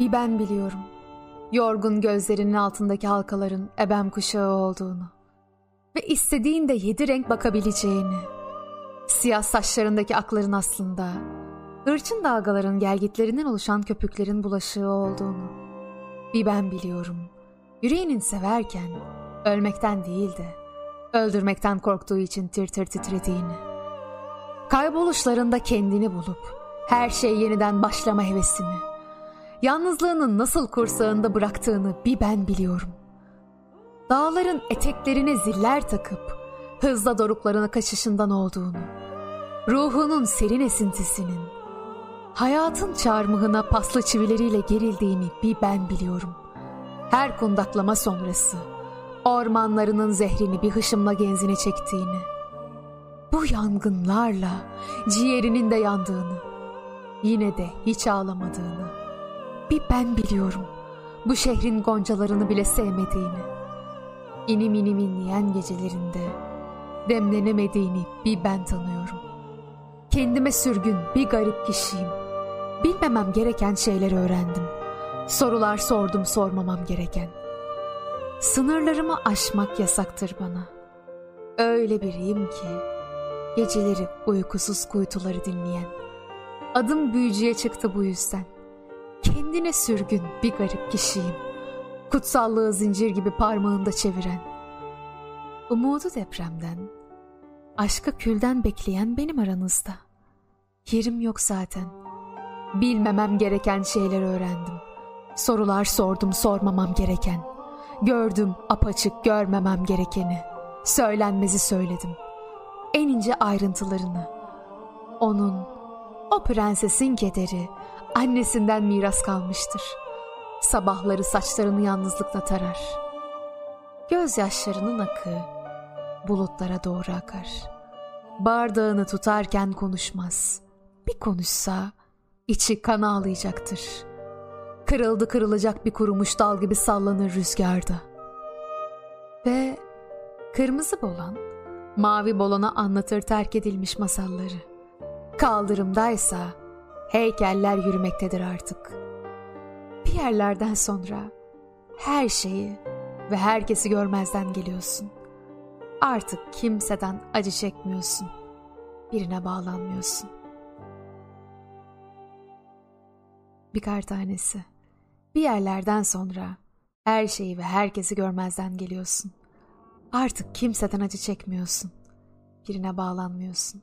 Bir ben biliyorum. Yorgun gözlerinin altındaki halkaların ebem kuşağı olduğunu. Ve istediğinde yedi renk bakabileceğini. Siyah saçlarındaki akların aslında hırçın dalgaların gelgitlerinden oluşan köpüklerin bulaşığı olduğunu. Bir ben biliyorum. Yüreğinin severken ölmekten değil de öldürmekten korktuğu için tir tir titrediğini. Kayboluşlarında kendini bulup her şey yeniden başlama hevesini. Yalnızlığının nasıl kursağında bıraktığını bir ben biliyorum. Dağların eteklerine ziller takıp hızla doruklarına kaçışından olduğunu. Ruhunun serin esintisinin, hayatın çarmıhına paslı çivileriyle gerildiğini bir ben biliyorum. Her kundaklama sonrası ormanlarının zehrini bir hışımla genzine çektiğini, bu yangınlarla ciğerinin de yandığını, yine de hiç ağlamadığını, bir ben biliyorum bu şehrin goncalarını bile sevmediğini, inim inim inleyen gecelerinde demlenemediğini bir ben tanıyorum. Kendime sürgün bir garip kişiyim. Bilmemem gereken şeyleri öğrendim. Sorular sordum sormamam gereken. Sınırlarımı aşmak yasaktır bana. Öyle biriyim ki geceleri uykusuz kuytuları dinleyen. Adım büyücüye çıktı bu yüzden. Kendine sürgün bir garip kişiyim. Kutsallığı zincir gibi parmağında çeviren. Umudu depremden, aşkı külden bekleyen benim aranızda. Yerim yok zaten. Bilmemem gereken şeyler öğrendim. Sorular sordum sormamam gereken. Gördüm apaçık görmemem gerekeni. Söylenmezi söyledim. En ince ayrıntılarını. Onun, o prensesin kederi annesinden miras kalmıştır. Sabahları saçlarını yalnızlıkla tarar. Gözyaşlarının akı bulutlara doğru akar. Bardağını tutarken konuşmaz. Bir konuşsa içi kan ağlayacaktır. Kırıldı kırılacak bir kurumuş dal gibi sallanır rüzgarda. Ve kırmızı bolan, mavi bolana anlatır terk edilmiş masalları. Kaldırımdaysa heykeller yürümektedir artık. Bir yerlerden sonra her şeyi ve herkesi görmezden geliyorsun. Artık kimseden acı çekmiyorsun. Birine bağlanmıyorsun. Bir kar tanesi. Bir yerlerden sonra her şeyi ve herkesi görmezden geliyorsun. Artık kimseden acı çekmiyorsun. Birine bağlanmıyorsun.